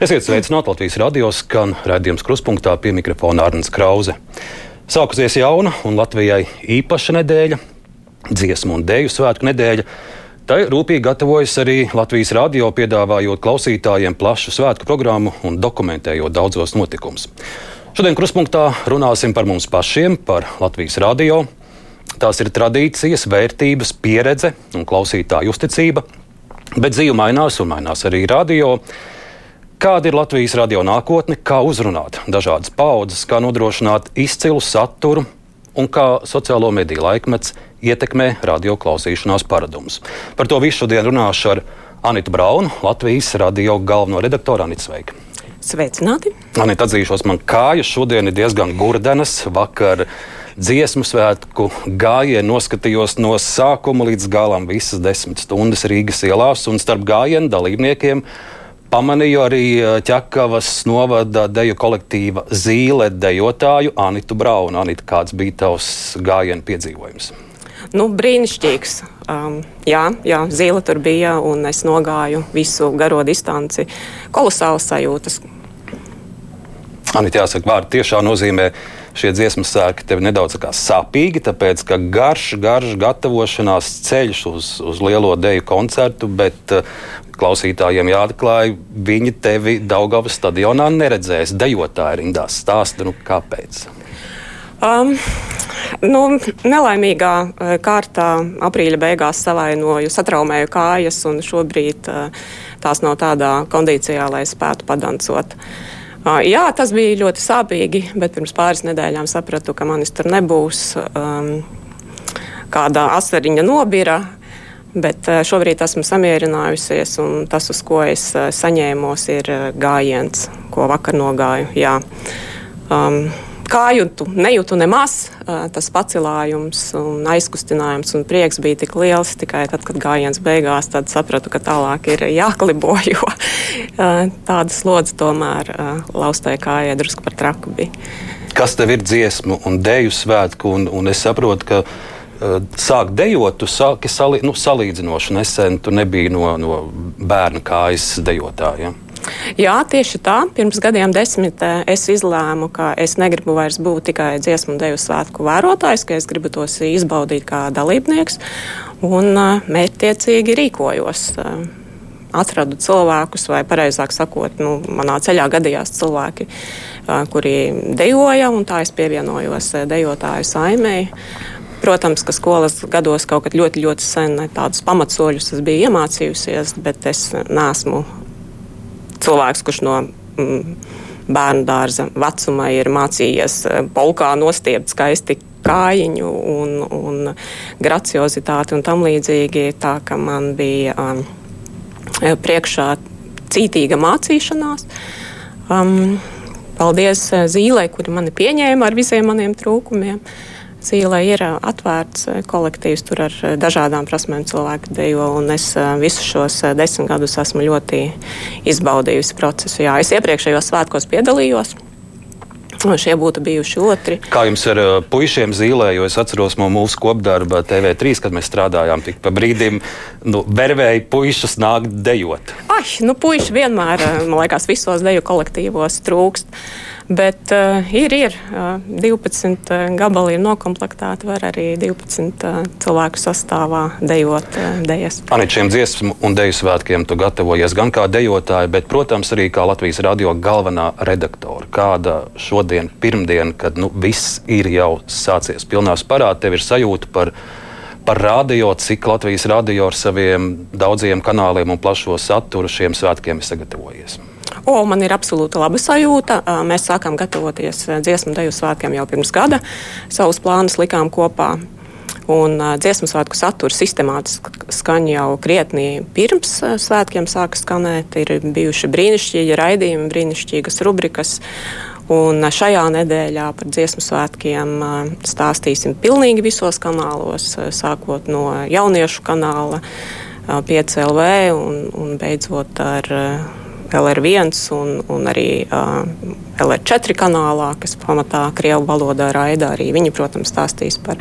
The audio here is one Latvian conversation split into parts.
Esiet sveicināti Latvijas radio skan redzējums kruspunktā pie mikrofona Arnēs Krause. Sākusies jauna un Latvijai īpaša nedēļa, dziesmu un dēļu svētku nedēļa. Tai rūpīgi gatavojas arī Latvijas radio, piedāvājot klausītājiem plašu svētku programmu un dokumentējot daudzos notikumus. Šodien kruspunktā runāsim par mums pašiem, par Latvijas radio. Tās ir tradīcijas, vērtības, pieredze un klausītāju uzticība. Bet dzīve mainās un mainās arī radio. Kāda ir Latvijas radio nākotne, kā uzrunāt dažādas paudzes, kā nodrošināt izcilu saturu un kā sociālo mediju laikmets ietekmē radio klausīšanās paradumus. Par to visu šodien runāšu ar Anitu Braunu, Latvijas radio galveno redaktoru Anitu Sveiku. Sveicināti! Anita atzīšos, man kājas šodien ir diezgan gurdenas. Vakar dziesmu svētku gājienu noskatījos no sākuma līdz galam visas desmit stundas Rīgas ielās un starp gājienu dalībniekiem Pamanīju arī eh, ķekavas novada deju kolektīva Zīle dejotāju Anitu Braunu. Anita, kāds bija tavs gājienu piedzīvojums? Nu, brīnišķīgs. Um, jā, jā, zīle tur bija, un es nogāju visu garo distanci. Kolosāls sajūtas. Anita, jāsaka, vārdi tiešām nozīmē šie dziesmu sēki tev nedaudz sāpīgi, tāpēc ka garš, garš gatavošanās ceļš uz, uz lielo deju koncertu, bet uh, klausītājiem jāatklāj, viņi tevi Daugavas stadionā neredzēs. Dejotāji rindās stāsta, nu kāpēc? Um, nu, nelaimīgā uh, kārtā aprīļa beigās savainoju, satraumēju kājas, un šobrīd uh, tās nav tādā kondīcijā, lai spētu padancot. Uh, jā, tas bija ļoti sāpīgi, bet pirms pāris nedēļām sapratu, ka manis tur nebūs. Um, kāda asariņa nobira, Bet eh, šobrīd esmu samierinājusies, un tas, uz ko es eh, saņēmos, ir eh, gājiens, ko vakar nogāju. Jā. Um, Kājūtu nejūtu nemaz. Tas pacelājums, un aizkustinājums un prieks bija tik liels. Tikai tad, kad gājiens beigās, tad sapratu, ka tālāk ir jāklibo, jo tāda slodze tomēr laustai kājai drusku par traku bija. Kas tev ir dziesmu un dēļu svētku? Un, un es saprotu, ka sākt dejot, tu sāki salī, nu, salīdzinoši nesen. Tu nebija no, no bērna kājas dejotājiem. Jā, tieši tā. Pirms gadiem desmit eh, es izlēmu, ka es negribu vairs būt tikai dziesmu un deju svētku vērotājs, ka es gribu tos izbaudīt kā dalībnieks un eh, mērķtiecīgi rīkojos. Atradu cilvēkus, vai precīzāk sakot, nu, manā ceļā gadījās cilvēki, kuri dejoja, un tā es pievienojos dejotāju saimēji. Protams, ka skolas gados kaut kad ļoti, ļoti sen tādus pamatsoļus es biju iemācījusies, bet es neesmu cilvēks, kurš no mm, bērnu dārza vecuma ir mācījies eh, polkā nostiept skaisti kājiņu un, un graciozitāti un tam līdzīgi. Tā ka man bija um, priekšā cītīga mācīšanās. Um, paldies eh, Zīlei, kuri mani pieņēma ar visiem maniem trūkumiem. Uh, Zīlē ir atvērts kolektīvs, tur ar dažādām prasmēm cilvēki dejo, un es visus šos desmit gadus esmu ļoti izbaudījusi procesu. Jā, es iepriekšējos svētkos piedalījos. Šie būtu bijuši otri. Kā jums ar uh, puišiem zīlē, jo es atceros no mūsu kopdarba TV3, kad mēs strādājām, tik pa brīdim nu, vervēja puišus nākt dejot. Ai, nu puiši vienmēr, man liekas, visos deju kolektīvos trūkst. Bet uh, ir, ir uh, 12 uh, gabali ir noklāpti, var arī 12 uh, cilvēku sastāvā dejot uh, dejas. Arī šiem dziesmu un deju svētkiem tu gatavojies gan kā dejotāja, bet, protams, arī kā Latvijas radio galvenā redaktore. Kāda šodien, pirmdiena, kad nu, viss ir jau sācies pilnā sparā, tev ir sajūta par par radio, cik Latvijas radio ar saviem daudziem kanāliem un plašo saturu šiem svētkiem ir sagatavojies. O, man ir absolūti laba sajūta. Mēs sākām gatavoties dziesmu deju svētkiem jau pirms gada. Savus plānus likām kopā. Un dziesmu svētku satura sistemātiski skan jau krietni pirms svētkiem sāka skanēt. Ir bijuši brīnišķīgi raidījumi, brīnišķīgas rubrikas. Un uh, šajā nedēļā par dziesmu svētkiem uh, stāstīsim pilnīgi visos kanālos, uh, sākot no jauniešu kanāla, 5LV un, un beidzot ar LR1 un, un arī uh, LR4 kanālā, kas pamatā Krievu valodā raida. Arī viņi, protams, stāstīs par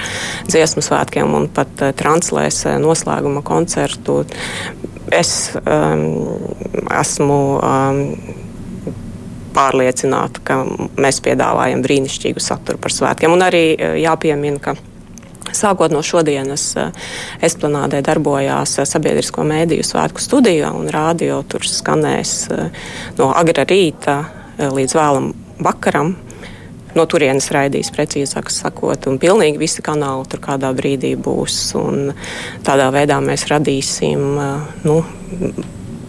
dziesmu svētkiem un pat translēs noslēguma koncertu. Es um, esmu. Um, pārliecināta, ka mēs piedāvājam brīnišķīgu saturu par svētkiem. Un arī jāpiemina, ka Sākot no šodienas esplanādē darbojās sabiedrisko mēdīju svētku studija un rādio tur skanēs no agra rīta līdz vēlam vakaram. No turienes raidīs, precīzāk sakot, un pilnīgi visi kanāli tur kādā brīdī būs. Tādā veidā mēs radīsim nu,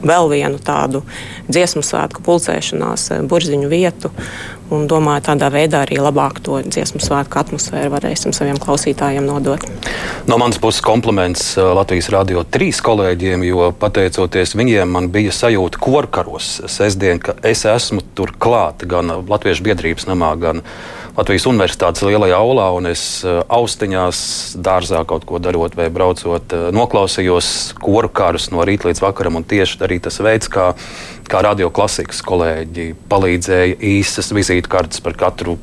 vēl vienu tādu dziesmu svētku pulcēšanās burziņu vietu un domāju, tādā veidā arī labāk to dziesmu svētku atmosfēru varēsim saviem klausītājiem nodot. No manas puses kompliments uh, Latvijas Rādio trīs kolēģiem, jo pateicoties viņiem, man bija sajūta korkaros sestdien, ka es esmu tur klāt gan Latviešu biedrības namā, gan Latvijas Universitātes lielajā aulā, un es uh, austiņās dārzā kaut ko darot vai braucot, uh, noklausījos koru karus no rīta līdz vakaram, tieši arī tas veids, kā kā radioklasikas kolēģi palīdzēja īsas vizītkartes par katru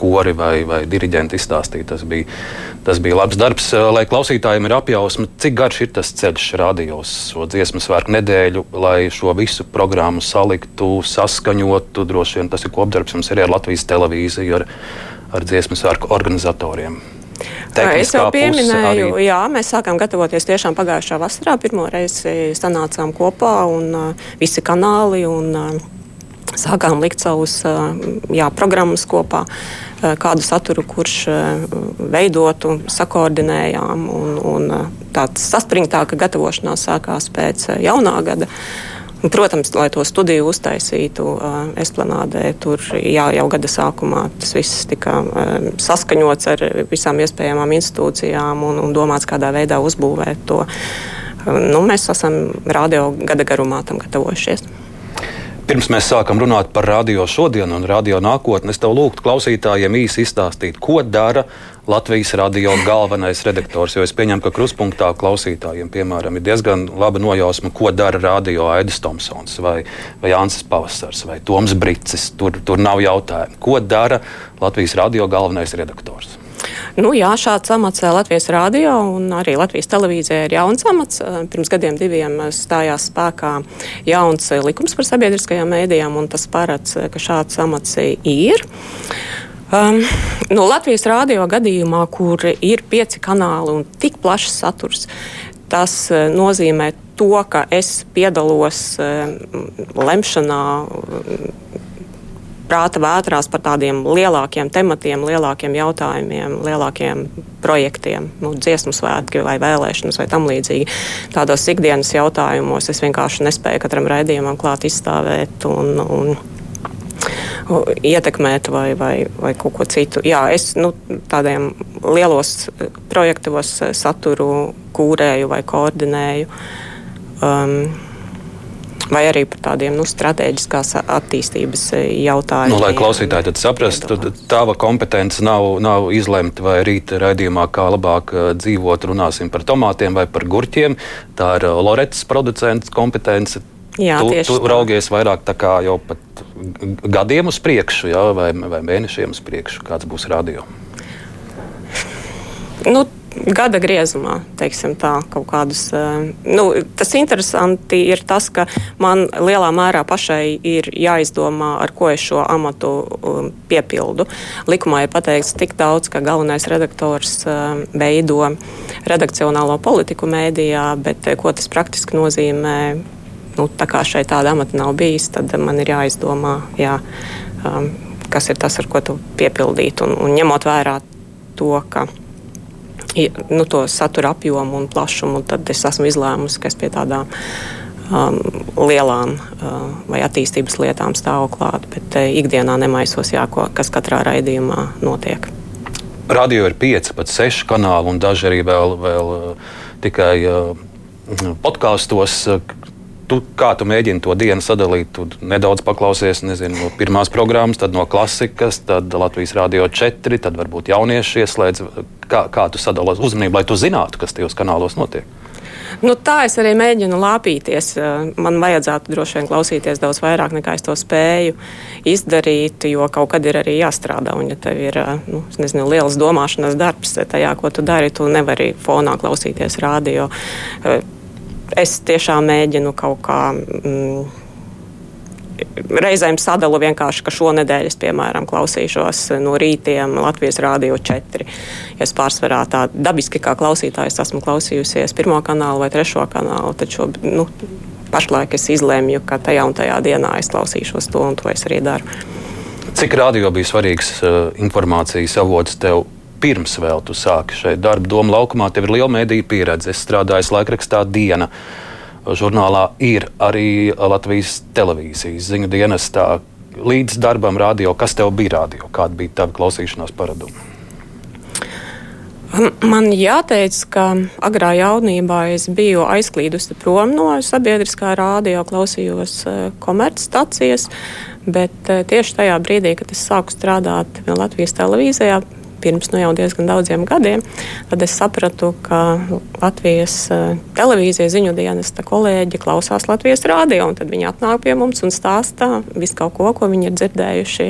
kori vai, vai diriģentu izstāstīt. Tas bija, tas bija labs darbs, lai klausītājiem ir apjausma, cik garš ir tas ceļš radios, šo dziesmu svētku nedēļu, lai šo visu programmu saliktu, saskaņotu. Droši vien tas ir kopdarbs mums arī ar Latvijas televīziju, ar, ar dziesmu svētku organizatoriem. Es jau pieminēju, arī... jā, mēs sākām gatavoties tiešām pagājušā vasarā. Pirmo reizi sanācām kopā un uh, visi kanāli. Un, uh, Sākām likt savus jā, programmas kopā, kādu saturu, kurš veidotu, sakoordinējām. Un, un tāds saspringtāka gatavošanās sākās pēc jaunā gada. Protams, lai to studiju uztaisītu Esplanādē, tur jā, jau gada sākumā tas viss tika saskaņots ar visām iespējamām institūcijām un, un domāts, kādā veidā uzbūvēt to. Nu, mēs esam radio gada garumā tam gatavojušies. Pirms mēs sākam runāt par radio šodienu un radio nākotni, es tev lūgtu klausītājiem īsi izstāstīt, ko dara Latvijas radio galvenais redaktors. Jo es pieņemu, ka kruspunktā klausītājiem, piemēram, ir diezgan laba nojausma, ko dara radio Aidis Tomsons vai, vai Jānis Pavasars vai Toms Brīsis. Tur, tur nav jautājumu. Ko dara Latvijas radio galvenais redaktors? Nu, jā, šāds amats eh, Latvijas rādio un arī Latvijas televīzijā ir jauns amats. Eh, pirms gadiem diviem eh, stājās spēkā jauns likums par sabiedriskajām mēdījām, un tas paredz, ka šāds amats ir. Um, no Latvijas rādio gadījumā, kur ir pieci kanāli un tik plašs saturs, tas nozīmē to, ka es piedalos um, lemšanā prāta vētrās par tādiem lielākiem tematiem, lielākiem jautājumiem, lielākiem projektiem, nu, dziesmu svētki vai vēlēšanas vai tam līdzīgi. Tādos ikdienas jautājumos es vienkārši nespēju katram raidījumam klāt izstāvēt un, un ietekmēt vai, vai, vai kaut ko citu. Jā, es nu, tādiem lielos projektos saturu kūrēju vai koordinēju. Um, vai arī par tādiem nu, strateģiskās attīstības e, jautājumiem. Nu, lai klausītāji tad saprastu, tad tava kompetence nav, nav izlemt, vai rīt raidījumā kā labāk e, dzīvot, runāsim par tomātiem vai par gurķiem. Tā ir e, Loretas producents kompetence. Jā, tu, tu raugies vairāk tā kā jau pat gadiem uz priekšu, jā, vai, vai mēnešiem uz priekšu, kāds būs radio. Nu, gada griezumā, teiksim tā, kaut kādus. Eh, nu, tas interesanti ir tas, ka man lielā mērā pašai ir jāizdomā, ar ko es šo amatu um, piepildu. Likumā ir pateikts tik daudz, ka galvenais redaktors veido eh, redakcionālo politiku mēdījā, bet eh, ko tas praktiski nozīmē? Nu, tā kā šeit tāda amata nav bijis, tad man ir jāizdomā, jā, um, kas ir tas, ar ko tu piepildīt. Un, un ņemot vērā to, ka nu, to satura apjomu un plašumu, tad es esmu izlēmusi, ka es pie tādām um, lielām uh, vai attīstības lietām stāvu klāt, bet uh, ikdienā nemaisos, jā, ko, kas katrā raidījumā notiek. Radio ir pieci, pat seši kanāli, un daži arī vēl, vēl uh, tikai uh, podkāstos. Uh, tu, kā tu mēģini to dienu sadalīt? Tu nedaudz paklausies nezinu, no pirmās programmas, tad no klasikas, tad Latvijas Rādio 4, tad varbūt jaunieši ieslēdz. Kā, kā tu sadalās uzmanību, lai tu zinātu, kas tajos kanālos notiek? Nu, tā es arī mēģinu lāpīties. Man vajadzētu droši vien klausīties daudz vairāk, nekā es to spēju izdarīt, jo kaut kad ir arī jāstrādā. Un, ja tev ir nu, nezinu, liels domāšanas darbs tajā, ko tu dari, tu nevari fonā klausīties radio es tiešām mēģinu kaut kā. Mm, reizēm sadalu vienkārši, ka šonadēļ es, piemēram, klausīšos no rītiem Latvijas Rādio 4. Ja es pārsvarā tā dabiski kā klausītājs esmu klausījusies pirmo kanālu vai trešo kanālu, šo, nu, pašlaik es izlēmu, ka tajā un tajā dienā es klausīšos to un to es arī daru. Cik radio bija svarīgs uh, informācijas avots tev? Pirms vēl tu sāki šeit darbu, Doma laukumā, tev ir liela mediju pieredze. Es strādāju laikrakstā Diena. Žurnālā ir arī Latvijas televīzijas ziņu dienestā. Līdz darbam radio, kas tev bija radio? Kāda bija tava klausīšanās paraduma? Man jāteic, ka agrā jaunībā es biju aizklīdusi prom no sabiedriskā rādio, klausījos eh, komercstacijas, bet eh, tieši tajā brīdī, kad es sāku strādāt Latvijas televīzijā, pirms nu, jau diezgan daudziem gadiem, tad es sapratu, ka Latvijas uh, televīzijas ziņu dienesta kolēģi klausās Latvijas rādio. Tad viņi atnāk pie mums un stāsta visu kaut ko, ko viņi ir dzirdējuši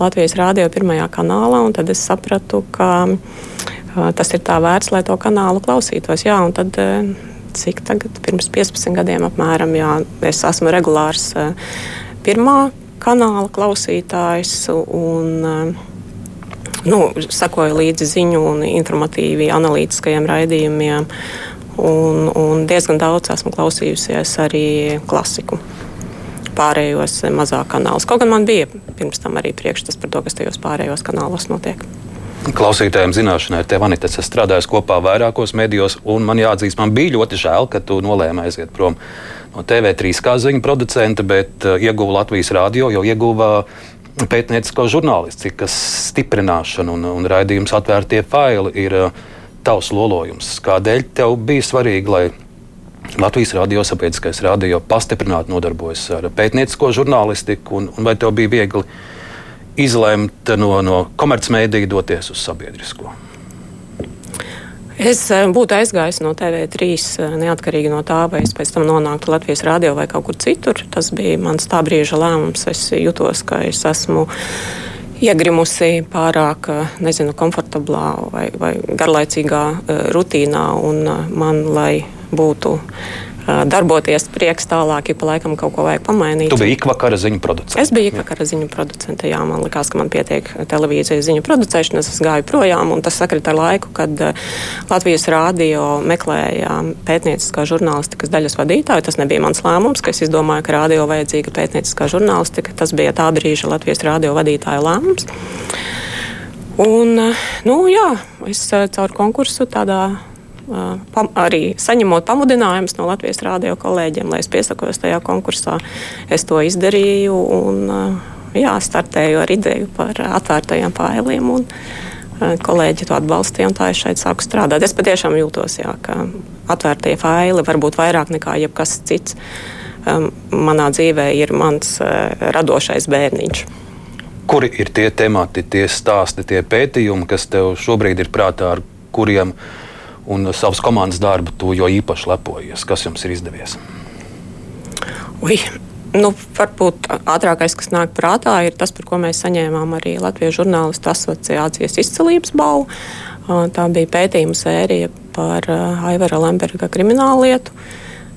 Latvijas rādio pirmajā kanālā. Tad es sapratu, ka tas ir tā vērts, lai to kanālu klausītos. Jā, tad, cik tagad, pirms 15 gadiem apmēram, jā, es esmu regulārs pirmā kanāla klausītājs un nu, sakoju līdzi ziņu un informatīvi analītiskajiem raidījumiem. Un, un diezgan daudz esmu klausījusies arī klasiku pārējos mazāk kanālus. Kaut gan man bija pirms tam arī priekšstats par to, kas tajos pārējos kanālos notiek. Klausītājiem zināšanai, tev Anita, es strādāju kopā vairākos medijos, un man jāatzīst, man bija ļoti žēl, ka tu nolēmi aiziet prom no TV3 kā ziņu producenta, bet uh, ieguva Latvijas rādio, jo ieguva pētniecisko žurnālistikas stiprināšanu un, un raidījums atvērtie faili ir uh, tavs lolojums. Kādēļ tev bija svarīgi, lai Latvijas radio sabiedriskais radio pastiprināti nodarbojas ar pētniecisko žurnālistiku, un, un vai tev bija viegli? izlemt no, no komercmediju doties uz sabiedrisko? Es eh, būtu aizgājis no TV3 eh, neatkarīgi no tā, vai es pēc tam nonāktu Latvijas rādio vai kaut kur citur. Tas bija mans tā brīža lēmums. Es jutos, ka es esmu iegrimusi pārāk eh, nezinu, komfortablā vai, vai garlaicīgā rutīnā, un man, lai būtu darboties prieks tālāk, ja pa laikam kaut ko vajag pamainīt. Tu biji ikvakara ziņu producents. Es biju ikvakara ziņu producente, jā, man likās, ka man pietiek televīzijas ziņu producēšanas, es gāju projām, un tas sakrita ar laiku, kad Latvijas rādio meklēja pētnieciskā žurnālistikas daļas vadītāju. Tas nebija mans lēmums, ka es izdomāju, ka rādio vajadzīga pētnieciskā žurnālistika. Tas bija tā brīža Latvijas rādio vadītāja lēmums. Un, nu, jā, es caur konkursu tādā arī saņemot pamudinājumus no Latvijas rādio kolēģiem, lai es piesakos tajā konkursā. Es to izdarīju un jā, startēju ar ideju par atvērtajiem failiem. Kolēģi to atbalstīja, un tā es šeit sāku strādāt. Es patiešām jūtos, jā, ka atvērtie faili var būt vairāk nekā jebkas cits. Manā dzīvē ir mans radošais bērniņš. Kuri ir tie temati, tie stāsti, tie pētījumi, kas tev šobrīd ir prātā, ar kuriem uh, un savas komandas darbu tu jo īpaši lepojies. Kas jums ir izdevies? Ui. Nu, varbūt ātrākais, kas nāk prātā, ir tas, par ko mēs saņēmām arī Latvijas žurnālistu asociācijas izcelības balvu. Tā bija pētījuma sērija par Aivara Lemberga kriminālu lietu,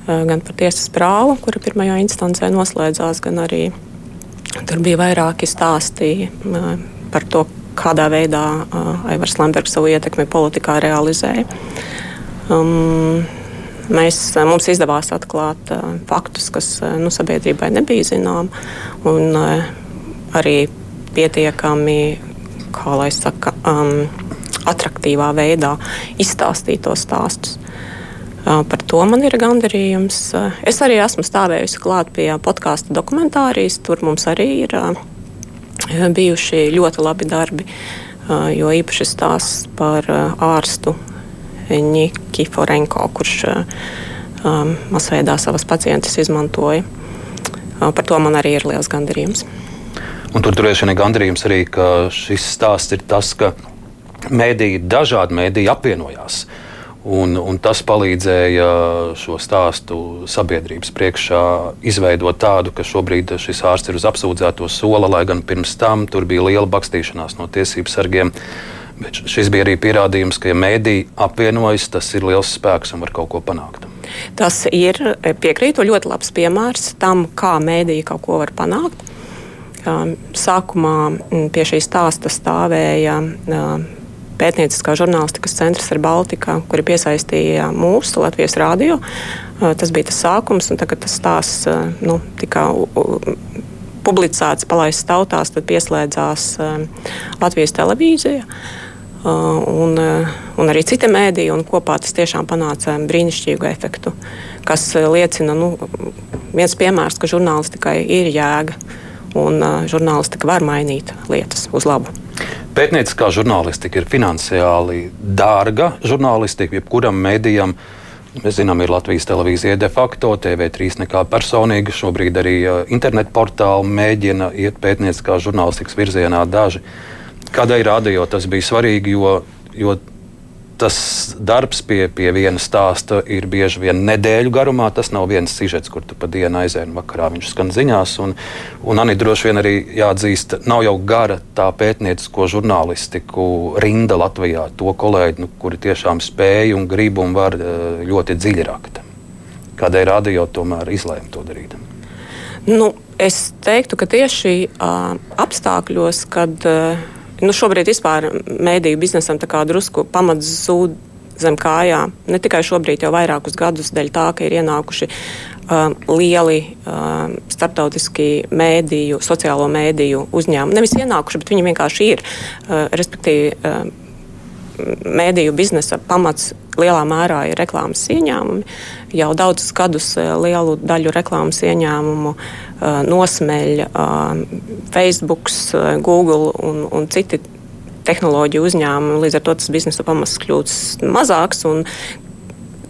gan par tiesas prāvu, kura pirmajā instancē noslēdzās, gan arī tur bija vairāki stāsti par to, kādā veidā Aivars Lembergs savu ietekmi politikā realizēja. Um, mēs, mums izdevās atklāt uh, faktus, kas nu, sabiedrībai nebija zināmi, un uh, arī pietiekami, kā lai saka, um, attraktīvā veidā izstāstīt tos stāstus. Uh, par to man ir gandarījums. Uh, es arī esmu stāvējusi klāt pie podkāstu dokumentārijas. Tur mums arī ir uh, bijuši ļoti labi darbi, jo īpaši stāsts par ārstu Nikiforenko, kurš masveidā savas pacientus izmantoja. Par to man arī ir liels gandarījums. Un tur ir gandarījums arī, ka šis stāsts ir tas, ka mēdīji, dažādi mēdīji apvienojās. Uh, Un, un tas palīdzēja šo stāstu sabiedrības priekšā izveidot tādu, ka šobrīd šis ārsts ir uz apsūdzēto sola, lai gan pirms tam tur bija liela bakstīšanās no tiesību sargiem. Bet šis bija arī pierādījums, ka, ja mēdī apvienojas, tas ir liels spēks un var kaut ko panākt. Tas ir piekrītu ļoti labs piemērs tam, kā mēdīja kaut ko var panākt. Sākumā pie šī stāsta stāvēja pētnieciskā žurnālistikas centrs ar Baltiku, kuri piesaistīja mūsu Latvijas rādio. Tas bija tas sākums, un tagad tas stāsts nu, tika publicēts, palaists tautās, tad pieslēdzās Latvijas televīzija. Un, un arī citi mēdīji, un kopā tas tiešām panāca brīnišķīgu efektu, kas liecina, nu, viens piemērs, ka žurnālistikai ir jēga, un žurnālistika var mainīt lietas uz labu. Pētnieciskā žurnālistika ir finansiāli dārga žurnālistika, jebkuram mēdījam. Mēs zinām, ir Latvijas televīzija de facto, TV3 nekā personīga. Šobrīd arī internetu portāli mēģina iet pētnieciskā žurnālistikas virzienā. Daži kādai radio tas bija svarīgi, jo, jo tas darbs pie, pie viena stāsta ir bieži vien nedēļu garumā. Tas nav viens sižets, kur tu pa dienu aizēji un vakarā viņš skan ziņās. Un, un Anī droši vien arī jāatzīst, nav jau gara tā pētniecisko žurnālistiku rinda Latvijā. To kolēģi, nu, kuri tiešām spēj un grib un var eh, ļoti dziļi rakt. Kādēļ radio tomēr izlēma to darīt? Nu, es teiktu, ka tieši uh, apstākļos, kad uh, nu, šobrīd vispār mēdīju biznesam drusku pamats zūd zem kājām. Ne tikai šobrīd, jau vairākus gadus dēļ tā, ka ir ienākuši uh, lieli uh, starptautiski mēdīju, sociālo mēdīju uzņēmumi. Nevis ienākuši, bet viņi vienkārši ir. Uh, respektīvi, uh, mēdīju biznesa pamats lielā mērā ir reklāmas ieņēmumi. Jau daudzus gadus uh, lielu daļu reklāmas ieņēmumu uh, nosmeļ Facebook, Google un, un citi tehnoloģiju uzņēmumi. Līdz ar to tas biznesa pamats kļūst mazāks.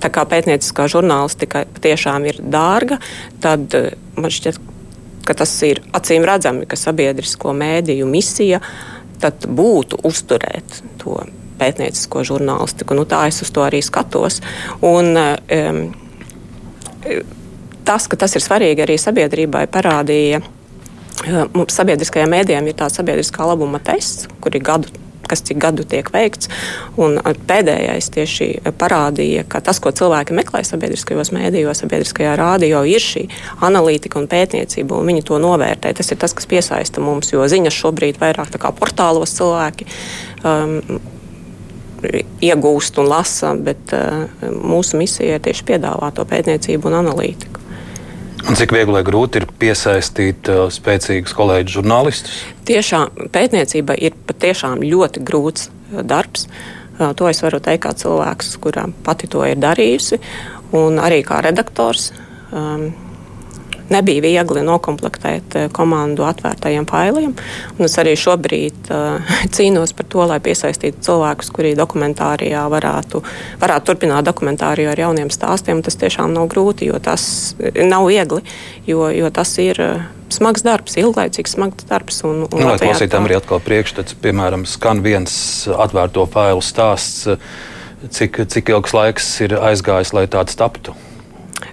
Tā kā pētnieciskā žurnālistika patiešām ir dārga, tad man šķiet, ka tas ir acīm redzami, ka sabiedrisko mēdīju misija būtu uzturēt to pētniecisko žurnālistiku. Nu, tā es uz to arī skatos. Un, um, tas, ka tas ir svarīgi arī sabiedrībai, parādīja. Mums sabiedriskajiem mēdījiem ir tāds sabiedriskā labuma tests, kur ir gadu kas cik gadu tiek veikts. Un pēdējais tieši parādīja, ka tas, ko cilvēki meklē sabiedriskajos mēdījos, sabiedriskajā rādio, ir šī analītika un pētniecība, un viņi to novērtē. Tas ir tas, kas piesaista mums, jo ziņas šobrīd vairāk kā portālos cilvēki. Um, iegūst un lasa, bet uh, mūsu misija ir tieši piedāvāt to pētniecību un analītiku. Un cik viegli vai grūti ir piesaistīt uh, spēcīgus kolēģus žurnālistus? Tiešām pētniecība ir patiešām ļoti grūts uh, darbs. Uh, to es varu teikt kā cilvēks, kurām pati to ir darījusi, un arī kā redaktors. Um, nebija viegli noklāpēt eh, komandu atvērtajiem failiem. Es arī šobrīd uh, cīnos par to, lai piesaistītu cilvēkus, kuri dokumentārijā varētu, varētu turpināt dokumentāriju ar jauniem stāstiem. Tas tiešām nav grūti, jo tas nav viegli, jo, jo tas ir. Smags darbs, ilglaicīgs smags darbs. Un, un nu, lai klausītājiem arī atkal priekšstats, piemēram, skan viens atvērto failu stāsts, cik, cik ilgs laiks ir aizgājis, lai tāds taptu?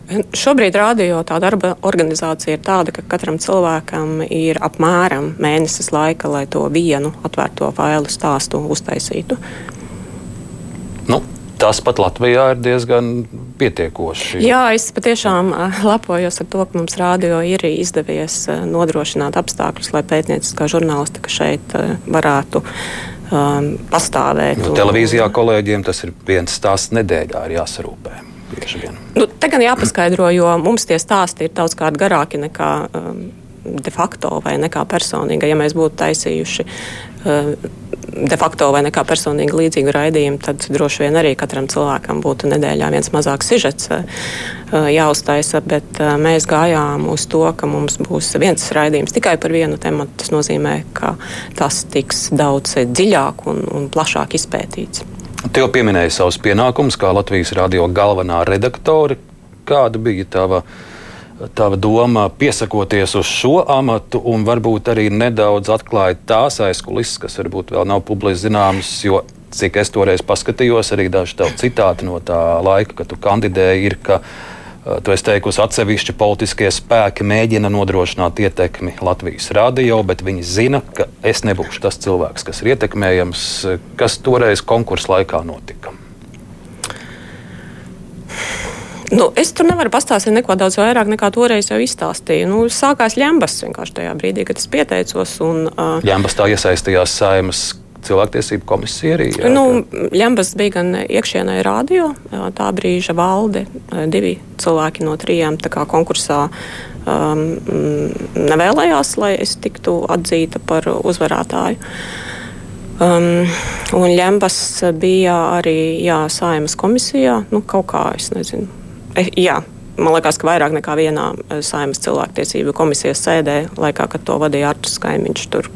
Šobrīd radio tā darba organizācija ir tāda, ka katram cilvēkam ir apmēram mēnesis laika, lai to vienu atvērto failu stāstu uztaisītu. Nu, tas pat Latvijā ir diezgan pietiekoši. Jā, es patiešām lepojos ar to, ka mums radio ir izdevies nodrošināt apstākļus, lai pētnieciskā žurnālistika šeit varētu um, pastāvēt. Nu, televīzijā kolēģiem tas ir viens stāsts nedēļā, ir jāsarūpē bieži vien. Nu, te gan jāpaskaidro, jo mums tie stāsti ir daudz kārt garāki nekā um, de facto vai nekā personīga. Ja mēs būtu taisījuši uh, de facto vai nekā personīgi līdzīgu raidījumu, tad droši vien arī katram cilvēkam būtu nedēļā viens mazāks sižets uh, jāuztaisa. Bet uh, mēs gājām uz to, ka mums būs viens raidījums tikai par vienu tematu. Tas nozīmē, ka tas tiks daudz dziļāk un, un plašāk izpētīts. Tu jau pieminēji savus pienākumus kā Latvijas radio galvenā redaktore. Kāda bija tava, tava doma piesakoties uz šo amatu un varbūt arī nedaudz atklājot tās aizkulisēs, kas varbūt vēl nav publiski zināmas, jo cik es toreiz paskatījos, arī daži citāti no tā laika, kad tu kandidēji, ir, ka Eh, tu esi teikusi, atsevišķi politiskie spēki mēģina nodrošināt ietekmi Latvijas radio, bet viņi zina, ka es nebūšu tas cilvēks, kas ir ietekmējams. Kas toreiz konkursu laikā notika? Nu, es tur nevaru pastāstīt neko daudz vairāk nekā toreiz jau izstāstīju. Nu, sākās ļembas vienkārši tajā brīdī, kad es pieteicos. Un, uh, ļembas tā iesaistījās saimas cilvēktiesību komisija arī. Jā, nu, Ļembas bija gan iekšienē radio, tā brīža valde, divi cilvēki no trijiem konkursā um, nevēlējās, lai es tiktu atzīta par uzvarētāju. Um, un Ļembas bija arī jā, saimas komisijā, nu, kaut kā es nezinu. E, jā, man liekas, ka vairāk nekā vienā saimas cilvēktiesību komisijas sēdē, laikā, kad to vadīja Arčs Kaimiņš, tur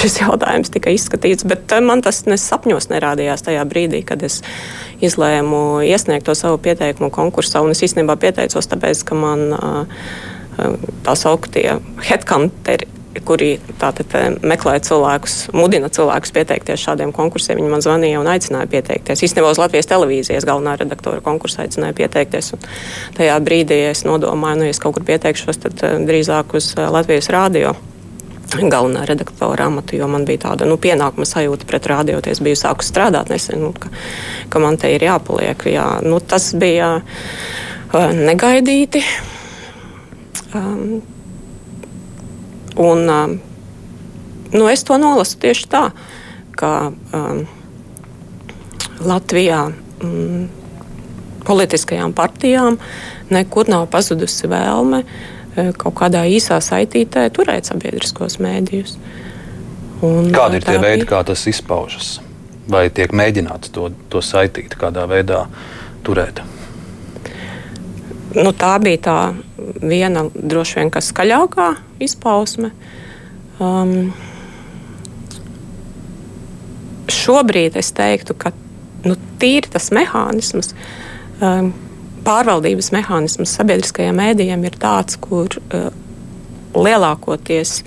šis jautājums tika izskatīts, bet eh, man tas ne sapņos nerādījās tajā brīdī, kad es izlēmu iesniegt to savu pieteikumu konkursā. Un es īstenībā pieteicos tāpēc, ka man eh, tā sauktie headhunteri kuri tātad meklē cilvēkus, mudina cilvēkus pieteikties šādiem konkursiem. Viņi man zvanīja un aicināja pieteikties. Īstenībā uz Latvijas televīzijas galvenā redaktora konkursa aicināja pieteikties. Un tajā brīdī es nodomāju, nu, ja es kaut kur pieteikšos, tad drīzāk uz Latvijas rādio galvenā redaktora amatu, jo man bija tāda nu, pienākuma sajūta pret rādioties. Es biju sākus strādāt nesen, nu, ka, ka man te ir jāpaliek. Jā. Nu, tas bija uh, negaidīti. Um, un, um, nu, es to nolasu tieši tā, ka um, Latvijā um, politiskajām partijām nekur nav pazudusi vēlme uh, kaut kādā īsā saitītē turēt sabiedriskos mēdījus. Un, Kādi ir tie veidi, kā tas izpaužas? Vai tiek mēģināts to, to saitīt, kādā veidā turēt? Nu, tā bija tā viena droši vien skaļākā izpausme. Um, šobrīd es teiktu, ka nu, tīri tas mehānisms, um, pārvaldības mehānisms sabiedriskajiem mēdījiem ir tāds, kur uh, lielākoties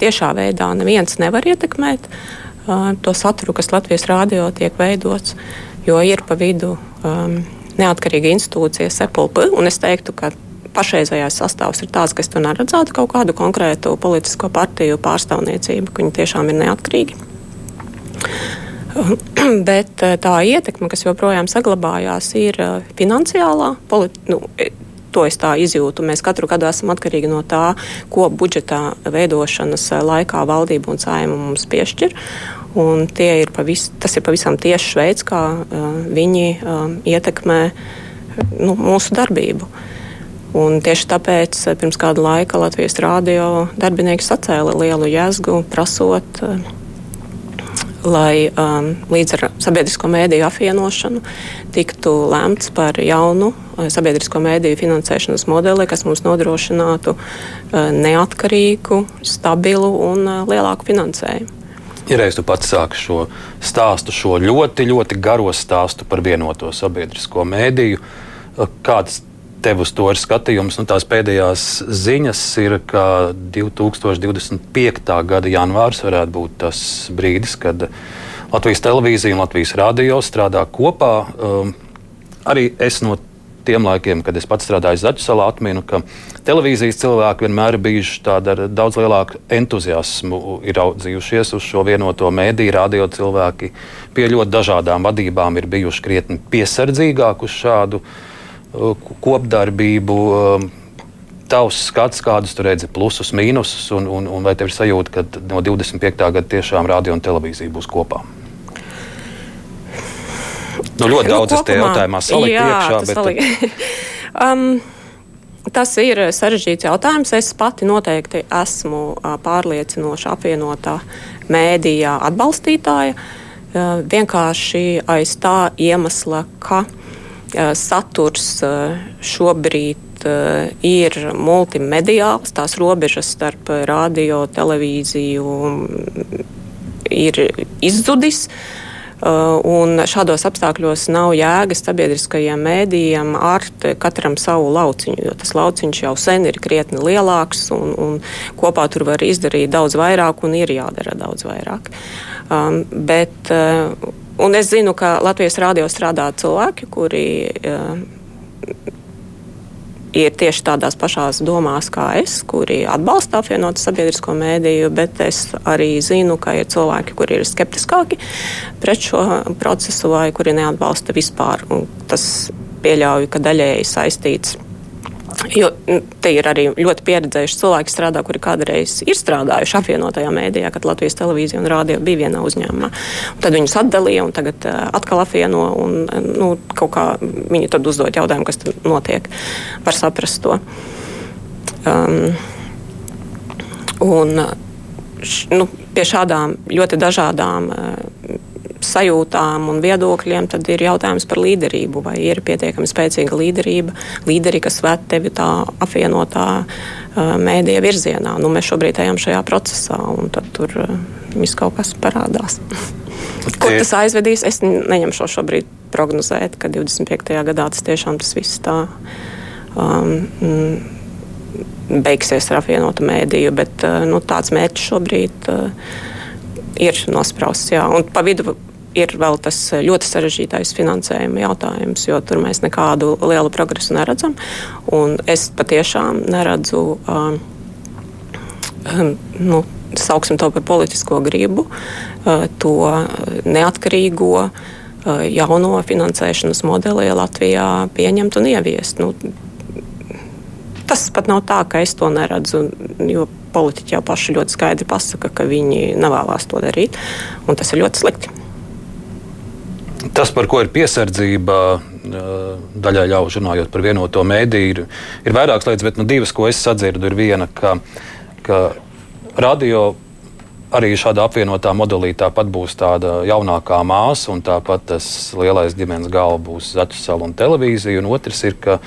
tiešā veidā neviens nevar ietekmēt uh, to saturu, kas Latvijas rādio tiek veidots, jo ir pa vidu um, neatkarīga institūcija SEPLP, es teiktu, ka pašreizējais sastāvs ir tāds, ka es tur neredzētu kaut kādu konkrētu politisko partiju pārstāvniecību, ka viņi tiešām ir neatkarīgi. Bet eh, tā ietekme, kas joprojām saglabājās, ir eh, finansiālā. Nu, e, to es tā izjūtu. Mēs katru gadu esam atkarīgi no tā, ko budžetā veidošanas eh, laikā valdība un saima mums piešķir. Un ir pavis, tas ir pavisam tieši veids, kā uh, viņi uh, ietekmē nu, mūsu darbību. Un tieši tāpēc pirms kāda laika Latvijas rādio darbinieki sacēla lielu jēzgu, prasot uh, lai um, līdz ar sabiedrisko mēdīju apvienošanu tiktu lēmts par jaunu uh, sabiedrisko mēdīju finansēšanas modeli, kas mums nodrošinātu uh, neatkarīgu, stabilu un uh, lielāku finansējumu. Ja reiz tu pats sāki šo stāstu, šo ļoti, ļoti garo stāstu par vienoto sabiedrisko mēdīju, uh, kādas tev uz to ir skatījums. Nu, tās pēdējās ziņas ir, ka 2025. gada janvārs varētu būt tas brīdis, kad Latvijas televīzija un Latvijas radio strādā kopā. Um, arī es no tiem laikiem, kad es pats strādāju Zaķisalā, atminu, ka televīzijas cilvēki vienmēr ir bijuši tādi ar daudz lielāku entuziasmu, ir raudzījušies uz šo vienoto mēdīju. Radio cilvēki pie ļoti dažādām vadībām ir bijuši krietni piesardzīgāki uz šādu kopdarbību. Um, tavs skats, kādus tu redzi, plusus, mīnusus, un, un, un vai tev ir sajūta, ka no 25. gada tiešām radio un televīzija būs kopā? Nu, ļoti nu, daudz es te jautājumā saliku jā, iekšā. Bet... Salik. um, tas ir sarežģīts jautājums. Es pati noteikti esmu pārliecinoša apvienotā mēdījā atbalstītāja. Vienkārši aiz tā iemesla, ka uh, Eh, saturs eh, šobrīd eh, ir multimediāls, tās robežas starp radio, televīziju mm, ir izzudis. Un šādos apstākļos nav jēgas sabiedriskajiem mēdījiem ārt katram savu lauciņu, jo tas lauciņš jau sen ir krietni lielāks un, un kopā tur var izdarīt daudz vairāk un ir jādara daudz vairāk. Um, bet, uh, Un es zinu, ka Latvijas rādio strādā cilvēki, kuri uh, ir tieši tādās pašās domās kā es, kuri atbalsta apvienotu sabiedrisko mēdīju, bet es arī zinu, ka ir cilvēki, kuri ir skeptiskāki pret šo procesu vai kuri neatbalsta vispār. Un tas pieļauju, ka daļēji saistīts Jo te ir arī ļoti pieredzējuši cilvēki, strādā, kuri kādreiz ir strādājuši apvienotajā mēdījā, kad Latvijas televīzija un rādio bija vienā uzņēmumā. Un tad viņus atdalīja un tagad uh, atkal apvieno. Un, nu, kaut kā viņi tad uzdod jautājumu, kas tur notiek. Var saprast to. Um, un, š, nu, pie šādām ļoti dažādām uh, sajūtām un viedokļiem, tad ir jautājums par līderību. Vai ir pietiekami spēcīga līderība, līderi, kas ved tevi tā apvienotā uh, mēdīja virzienā. Nu, mēs šobrīd ejam šajā procesā, un tur uh, viss kaut kas parādās. Kur tas aizvedīs, es neņemšu šobrīd prognozēt, ka 25. gadā tas tiešām tas viss tā. Um, mm, beigsies ar apvienotu mēdīju, bet uh, nu, tāds mērķis šobrīd uh, ir nosprausts. Jā. Un pa vidu ir vēl tas ļoti sarežģītais finansējuma jautājums, jo tur mēs nekādu lielu progresu neredzam. Es patiešām neredzu um, um, nu, sauksim to par politisko gribu, uh, to neatkarīgo uh, jauno finansēšanas modeli Latvijā pieņemt un ieviest. Nu, tas pat nav tā, ka es to neredzu, jo politiķi jau paši ļoti skaidri pasaka, ka viņi nevēlas to darīt, un tas ir ļoti slikti. Tas, par ko ir piesardzība, daļai ļaužu runājot par vienoto mēdīju, ir, ir vairākas lietas, bet nu, divas, ko es sadzirdu, ir viena, ka, ka radio arī šādā apvienotā modelī tāpat būs tāda jaunākā māsa, un tāpat tas lielais ģimenes galva būs Zaķisala un televīzija. Un otrs ir, ka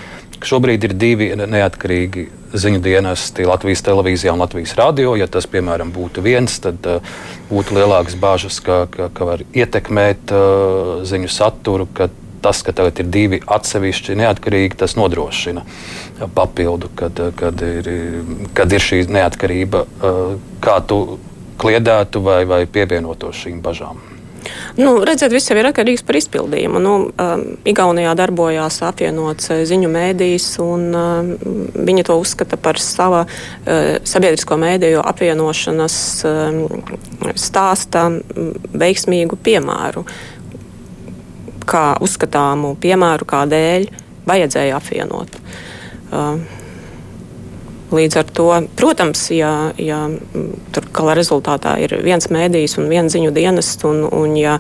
Šobrīd ir divi neatkarīgi ziņu dienesti Latvijas televīzijā un Latvijas radio. Ja tas, piemēram, būtu viens, tad uh, būtu lielākas bāžas, ka, ka, ka var ietekmēt uh, ziņu saturu. Tas, ka tagad ir divi atsevišķi neatkarīgi, tas nodrošina papildu, kad, kad, ir, kad ir šī neatkarība, uh, kā tu kliedētu vai, vai pievienotos šīm bažām. Nu, redziet, viss jau ir atkarīgs par izpildījumu. Nu, um, Igaunijā darbojās apvienots uh, ziņu mēdījis, un um, viņi to uzskata par sava uh, sabiedrisko mēdīju apvienošanas um, stāsta veiksmīgu piemēru. Kā uzskatāmu piemēru, kādēļ vajadzēja apvienot. Uh, Līdz ar to, protams, ja, ja tur gala rezultātā ir viens mēdījis un viens ziņu dienests, un, un ja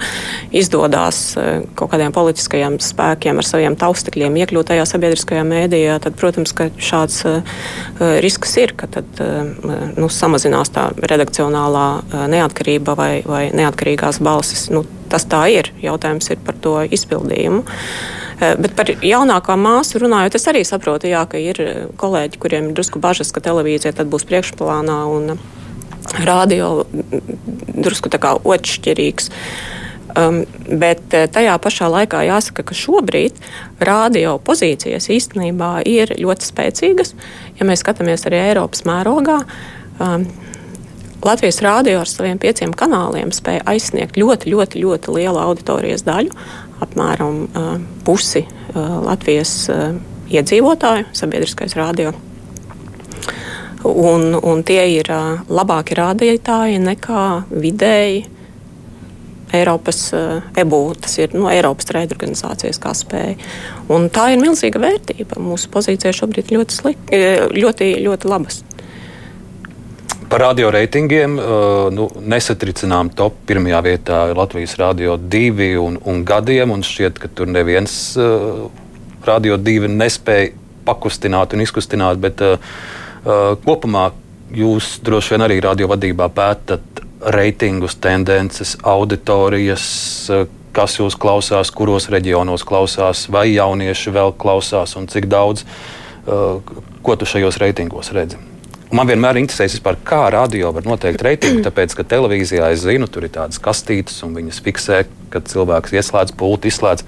izdodas e, kaut kādiem politiskajiem spēkiem ar saviem taustekļiem iekļūt tajā sabiedriskajā mēdījā, tad, protams, ka šāds uh, risks ir, ka tad uh, nu, samazinās tā redakcionālā uh, neatkarība vai, vai neatkarīgās balsis. Nu, tas tā ir. Jautājums ir par to izpildījumu. Eh, bet par jaunākā māsu runājot, es arī saprotu, jā, ka ir kolēģi, kuriem ir drusku bažas, ka televīzija tad būs priekšplānā un radio drusku tā kā otršķirīgs. Um, bet eh, tajā pašā laikā jāsaka, ka šobrīd radio pozīcijas īstenībā ir ļoti spēcīgas. Ja mēs skatāmies arī Eiropas mērogā, um, Latvijas rādio ar saviem pieciem kanāliem spēja aizsniegt ļoti, ļoti, ļoti lielu auditorijas daļu, apmēram pusi Latvijas iedzīvotāju, sabiedriskais rādio. Un, un tie ir labāki rādītāji nekā vidēji Eiropas EBU, tas ir no Eiropas trade organizācijas, kā spēja. Un tā ir milzīga vērtība. Mūsu pozīcija šobrīd ļoti, slik, ļoti, ļoti labas. Par radio reitingiem uh, nu, nesatricinām top. Pirmajā vietā ir Latvijas Rādio 2 un, un gadiem, un šķiet, ka tur neviens uh, Rādio 2 nespēja pakustināt un izkustināt, bet uh, kopumā jūs droši vien arī radio vadībā pētat reitingus, tendences, auditorijas, uh, kas jūs klausās, kuros reģionos klausās, vai jaunieši vēl klausās un cik daudz. Uh, ko tu šajos reitingos redzi? Man vienmēr interesēs, vispār, kā radio var noteikt reitingu, tāpēc, ka televīzijā es zinu, tur ir tādas kastītes, un viņas fiksē, kad cilvēks ieslēdz pulti, izslēdz.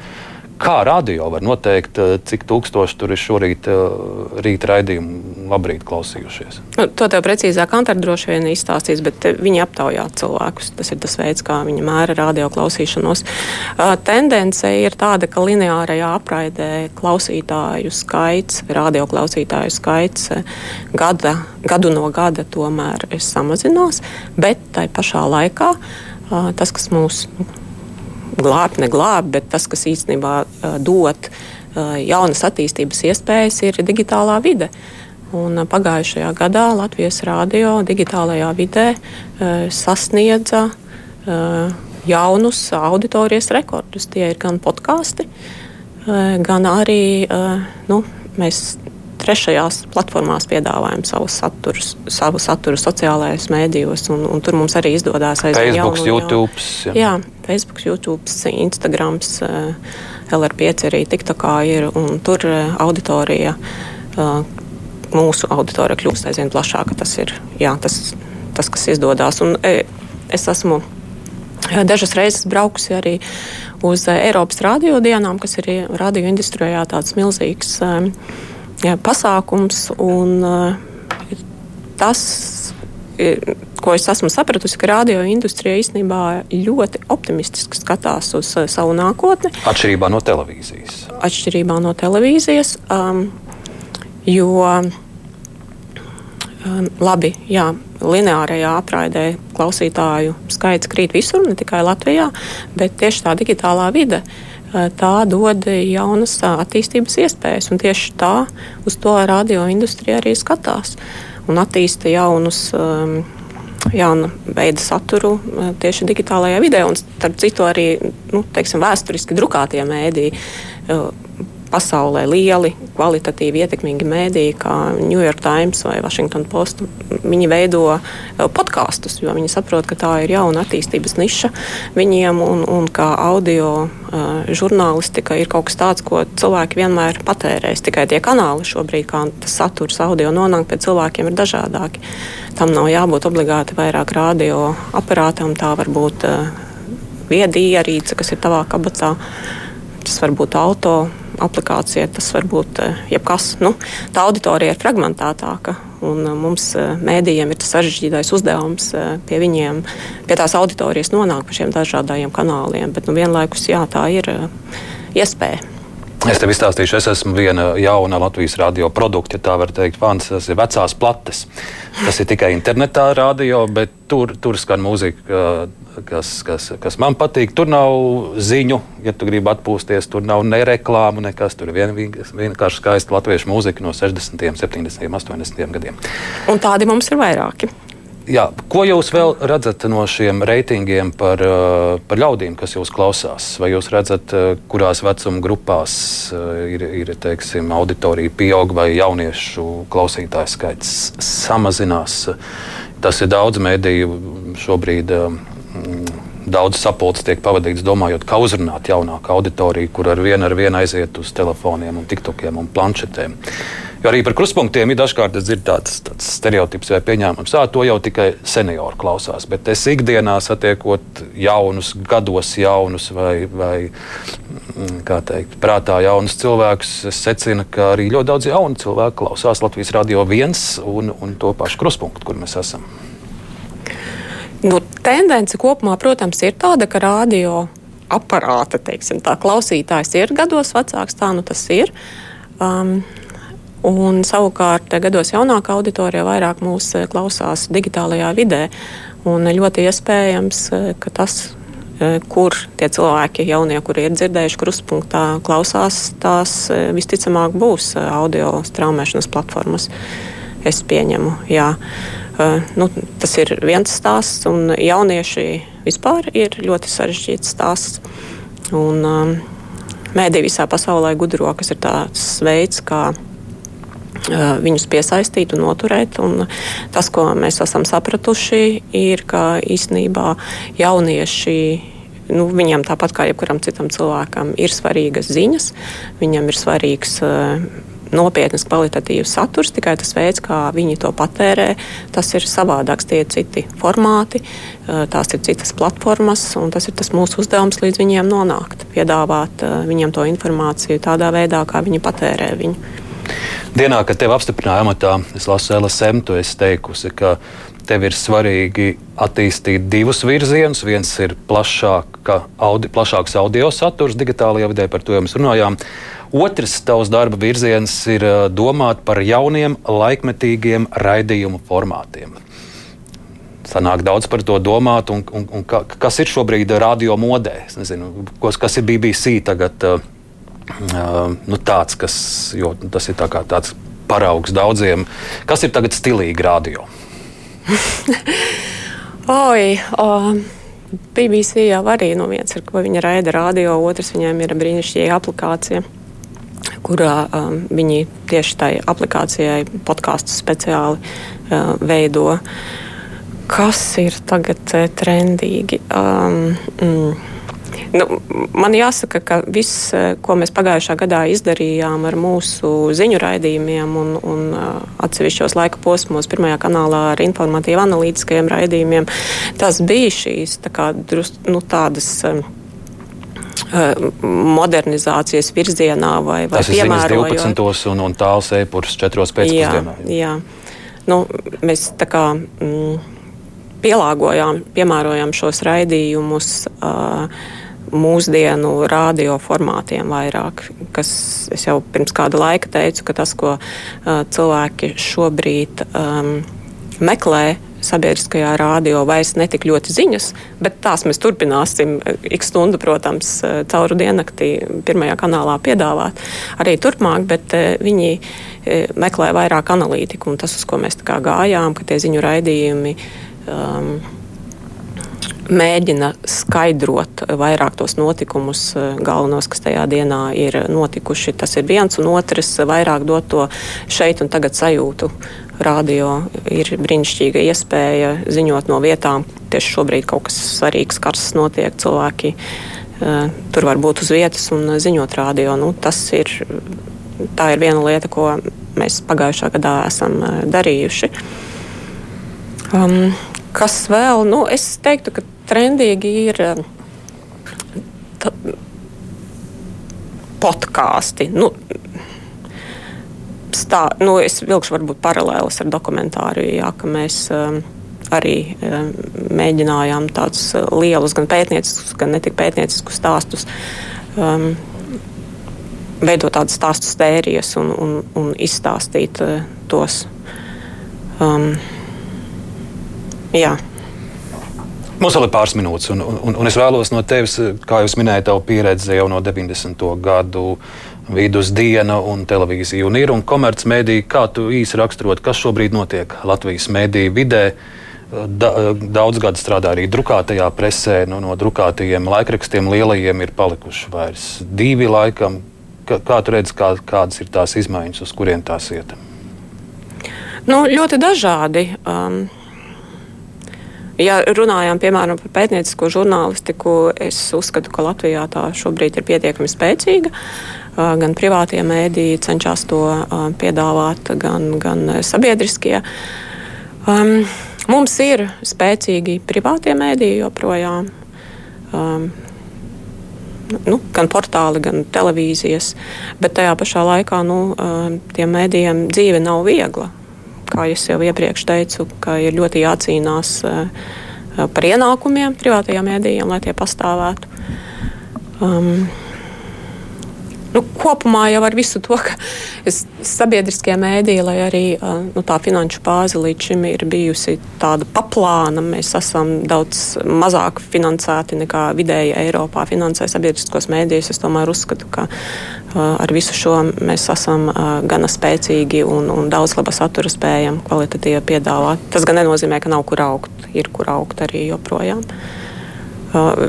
Kā radio var noteikt, eh, cik tūkstoši tur ir šorīt eh, rīta raidījumu labrīt klausījušies? Nu, to tev precīzāk Antara droši vien izstāstīs, bet eh, viņi aptaujā cilvēkus. Tas ir tas veids, kā viņi mēra radio klausīšanos. Tendence ir tāda, ka lineārajā apraidē klausītāju skaits, radio klausītāju skaits gada, gadu no gada tomēr samazinās, bet tai pašā laikā tas, kas mūs glābt, neglābt, bet tas, kas īstenībā dod jaunas attīstības iespējas ir digitālā vide. Un pagājušajā gadā Latvijas rādio digitālajā vidē sasniedza jaunus auditorijas rekordus. Tie ir gan podkāsti, gan arī nu, mēs trešajās platformās piedāvājam savu saturu, savu saturu sociālajos mēdījos, un, un tur mums arī izdodas aizsākt Facebook, jaunu, YouTube. Jā. jā, Facebook, YouTube, Instagram, LR5 arī TikTokā ir, un tur auditorija, mūsu auditorija kļūst aizvien plašāka. Tas ir jā, tas, tas, kas izdodas. Un es esmu dažas reizes braukusi arī uz Eiropas radio dienām, kas ir radio industrijā tāds milzīgs pasākums. Un, eh, tas, ko es esmu sapratusi, ka radio industrija īstenībā ļoti optimistiski skatās uz eh, savu nākotni. Atšķirībā no televīzijas. Atšķirībā no televīzijas. Um, jo um, labi, jā, lineārajā apraidē klausītāju skaits krīt visur, ne tikai Latvijā, bet tieši tā digitālā vide. Uh, tā dod jaunas attīstības iespējas. Tieši tā uz to radioindustrija arī skatās un attīsta jaunus. Jaunu veidu saturu tieši digitālajā vidē, un starp citu arī nu, teiksim, vēsturiski drukātie mēdīji pasaulē lieli, kvalitatīvi ietekmīgi mēdīji, kā New York Times vai Washington Post. Viņi veido eh, podkāstus, jo viņi saprot, ka tā ir jauna attīstības niša viņiem, un, un kā audio uh, žurnālistika ir kaut kas tāds, ko cilvēki vienmēr patērēs. Tikai tie kanāli šobrīd, kā tas saturs audio nonāk pie cilvēkiem, ir dažādāki. Tam nav jābūt obligāti vairāk radio aparātam, tā var būt uh, viedierīce, kas ir tavā kabatā. Tas var būt auto aplikācija, tas var būt eh, jebkas. Nu, tā auditorija ir fragmentētāka, un eh, mums eh, mēdījiem ir tas sarežģītais uzdevums pie viņiem, pie tās auditorijas nonākt pa šiem dažādajiem kanāliem. Bet nu, vienlaikus jā, tā ir iespēja. Es tev izstāstīšu, es esmu viena jauna Latvijas radio produkta, ja tā var teikt, fans. Tas ir vecās plates. Tas ir tikai internetā radio, bet tur, tur skan mūzika, kas, kas, kas man patīk. Tur nav ziņu, ja tu gribi atpūsties, tur nav ne reklāmu, nekas. Tur ir vien, vienkārši skaista latviešu mūzika no 60., 70., 80. gadiem. Un tādi mums ir vairāki. Jā, ko jūs vēl redzat no šiem reitingiem par, eh, par ļaudīm, kas jūs klausās? Vai jūs redzat, eh, kurās vecuma grupās eh, ir, ir teiksim, auditorija pieaug vai jauniešu klausītāju skaits samazinās? Tas ir daudz mēdīju šobrīd. Daudz sapulces tiek pavadīts domājot, kā uzrunāt jaunāku auditoriju, kur ar vienu ar vienu aiziet uz telefoniem, un tiktokiem un planšetēm. Uh, Jo arī par kruspunktiem ir dažkārt tāds, tāds stereotips vai pieņēmums, ka to jau tikai seniori klausās. Bet es ikdienā satiekot jaunus, gados jaunus vai, vai mm, teikt, prātā jaunus cilvēkus, es secinu, ka arī ļoti daudz jaunu cilvēku klausās Latvijas radio viens un, un to pašu kruspunktu, kur mēs esam. Nu, tendence kopumā, protams, ir tāda, ka radio aparāta teiksim, tā, klausītājs ir gados vecāks. Tā nu tas ir. Um, Un savukārt gados jaunākā auditorija vairāk mūs eh, klausās digitālajā vidē. Un ļoti iespējams, eh, ka tas, eh, kur tie cilvēki, jaunie, kuri ir dzirdējuši kruspunktā, klausās, tās visticamāk būs audio straumēšanas platformas. Es pieņemu, jā. Nu, tas ir viens stāsts, un jaunieši vispār ir ļoti sarežģīts stāsts. Un, um, Mēdī visā pasaulē gudro, kas ir tāds veids, kā viņus piesaistīt un noturēt. Un tas, ko mēs esam sapratuši, ir, ka īstenībā jaunieši. Nu, viņam tāpat kā jebkuram citam cilvēkam ir svarīgas ziņas, viņam ir svarīgs nopietnas, kvalitatīvs saturs, tikai tas veids, kā viņi to patērē, tas ir savādāks. Tie ir citi formāti, tās ir citas platformas, un tas ir tas mūsu uzdevums līdz viņiem nonākt, piedāvāt viņiem to informāciju tādā veidā, kā viņi patērē viņu. Dienā, kad tevi apstiprināja amatā, es lasu LSM, tu esi teikusi, ka tev ir svarīgi attīstīt divus virzienus. Viens ir plašāka, audi, plašāks audio saturs digitālajā vidē, par to jau mēs runājām. Otrs tavs darba virziens ir domāt par jauniem, laikmetīgiem raidījumu formātiem. Sanāk daudz par to domāt, un, un, un ka, kas ir šobrīd radio modē. Es nezinu, kas ir BBC tagad. Uh, nu, tāds, kas, tas ir tā tāds paraugs daudziem. Kas ir tagad stilīgi radio? Oi, oh, BBC jau arī no viens ir, ko viņa raida radio, otrs viņiem ir brīnišķīga aplikācija kurā um, viņi tieši tai aplikācijai podkāstu speciāli uh, veido. Kas ir tagad uh, trendīgi? Um, mm, Nu, man jāsaka, ka viss, uh, ko mēs pagājušā gadā izdarījām ar mūsu ziņu raidījumiem un, un uh, atsevišķos laika posmos, pirmajā kanālā ar informatīvu analītiskajiem raidījumiem, tas bija šīs tā kā, drus, nu, tādas. Eh, modernizācijas virzienā vai, vai piemērojot. Tas ir 12. un, un tāls e-purs 4. pēcpusdienā. Jā, jā. Nu, mēs tā kā mm, pielāgojām, piemērojām šos raidījumus. Uh, mūsdienu radio formātiem vairāk, kas es jau pirms kāda laika teicu, ka tas, ko uh, cilvēki šobrīd um, meklē, sabiedriskajā rādio vairs netik ļoti ziņas, bet tās mēs turpināsim ik stundu, protams, cauru diennaktī pirmajā kanālā piedāvāt arī turpmāk, bet viņi meklē vairāk analītiku un tas, uz ko mēs gājām, ka tie ziņu raidījumi. Um, mēģina skaidrot vairāk tos notikumus, eh, galvenos, kas tajā dienā ir notikuši. Tas ir viens, un otrs - vairāk dot to šeit un tagad sajūtu radio ir brīnišķīga iespēja ziņot no vietām. Tieši šobrīd kaut kas svarīgs, karsts notiek, cilvēki uh, tur var būt uz vietas un ziņot radio. Nu, tas ir, tā ir viena lieta, ko mēs pagājušā gadā esam darījuši. Um, kas vēl? Nu, es teiktu, ka trendīgi ir. Uh, podkāsti. Nu, stā, nu, es vilkšu varbūt paralēlis ar dokumentāru, jā, ka mēs um, arī um, mēģinājām tādus lielus, gan pētnieciskus, gan netik pētnieciskus stāstus. Um, veidot tādas stāstu stērijas un, un, un izstāstīt uh, tos. Um, jā. Mums vēl ir pāris minūtes, un, un, un es vēlos no tevis, kā jūs minējāt, tavu pieredzi jau no 90. gadu vidusdiena un televīzija un ir un komercmedija. Kā tu īsi raksturot, kas šobrīd notiek Latvijas mediju vidē? Da, daudz gadu strādā arī drukātajā presē. Nu, no drukātajiem laikrakstiem lielajiem ir palikuši vairs divi laikam. Kā, kā tu redzi, kā, kādas ir tās izmaiņas, uz kurien tās iet? Nu, ļoti dažādi. Um, Ja runājām piemēram par pētniecisko žurnālistiku, es uzskatu, ka Latvijā tā šobrīd ir pietiekami spēcīga. Gan privātie mēdīji cenšas to piedāvāt, gan, gan sabiedriskie. Um, mums ir spēcīgi privātie mēdīji joprojām. Um, nu, gan portāli, gan televīzijas, bet tajā pašā laikā nu, tiem mēdījiem dzīve nav viegla kā jau iepriekš teicu, ka ir ļoti jācīnās eh, par ienākumiem privātajiem mēdījiem, lai tie pastāvētu. Um, nu, kopumā jau ar visu to, ka sabiedriskie mēdīji, lai arī nu, tā finanšu bāze līdz šim ir bijusi tāda paplāna, mēs esam daudz mazāk finansēti nekā vidēji Eiropā finansē sabiedriskos mēdījus. Es tomēr uzskatu, ka ar visu šo mēs esam gana spēcīgi un, un daudz laba satura spējam kvalitatīvi piedāvāt. Tas gan nenozīmē, ka nav kur augt, ir kur augt arī joprojām.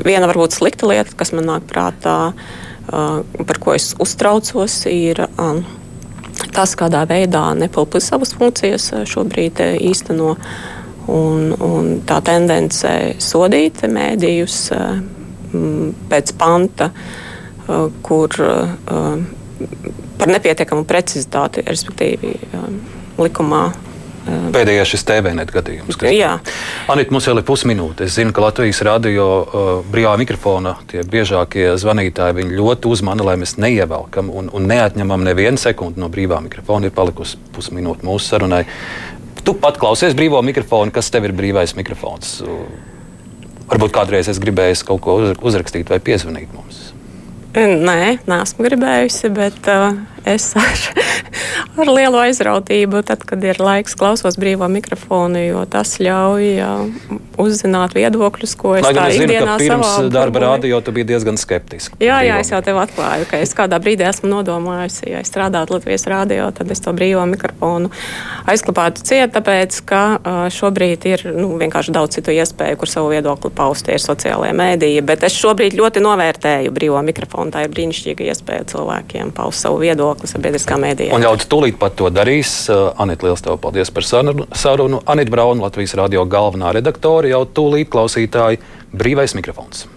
Viena varbūt slikta lieta, kas man nāk prātā, par ko es uztraucos, ir tas, kādā veidā Nepalpus savas funkcijas šobrīd īsteno. Un, un tā tendence sodīt mēdījus pēc panta, kur par nepietiekamu precizitāti, respektīvi likumā Pēdējais šis TVNet gadījums. Jā. Anita, mums vēl ir pusminūte. Es zinu, ka Latvijas radio uh, brīvā mikrofona tie biežākie zvanītāji ļoti uzmana, lai mēs neievelkam un, un neatņemam nevienu sekundi no brīvā mikrofona. Ir palikusi pusminūte mūsu sarunai. Tu pat klausies brīvo mikrofonu, kas tev ir brīvais mikrofons. Varbūt kādreiz es gribēju kaut ko uzrakstīt vai piezvanīt mums. Nē, neesmu gribējusi, bet uh, es ar, ar lielu aizrautību, tad, kad ir laiks, klausos brīvo mikrofonu, jo tas ļauj uh, uzzināt viedokļus, ko es tā es zinu, ka pirms darba rādio tu biji diezgan skeptiski. Jā, jā, es jau tev atklāju, ka es kādā brīdī esmu nodomājusi, ja es strādātu Latvijas rādio, tad es to brīvo mikrofonu aizklāpētu ciet, tāpēc, ka šobrīd ir nu, vienkārši daudz citu iespēju, kur savu viedokli paust, ir sociālajie mēdīji. Bet es šobrīd ļoti novērtēju brīvo mikrofonu. Tā ir brīnišķīga iespēja cilvēkiem paust savu viedokli sabiedriskā mēdījā. Un ļaudis tūlīt pat to darīs. Uh, Anita, liels tev paldies par sarunu. Anita Brauna, Latvijas radio galvenā redaktore, jau tūlīt klausītāji brīvais mikrofons.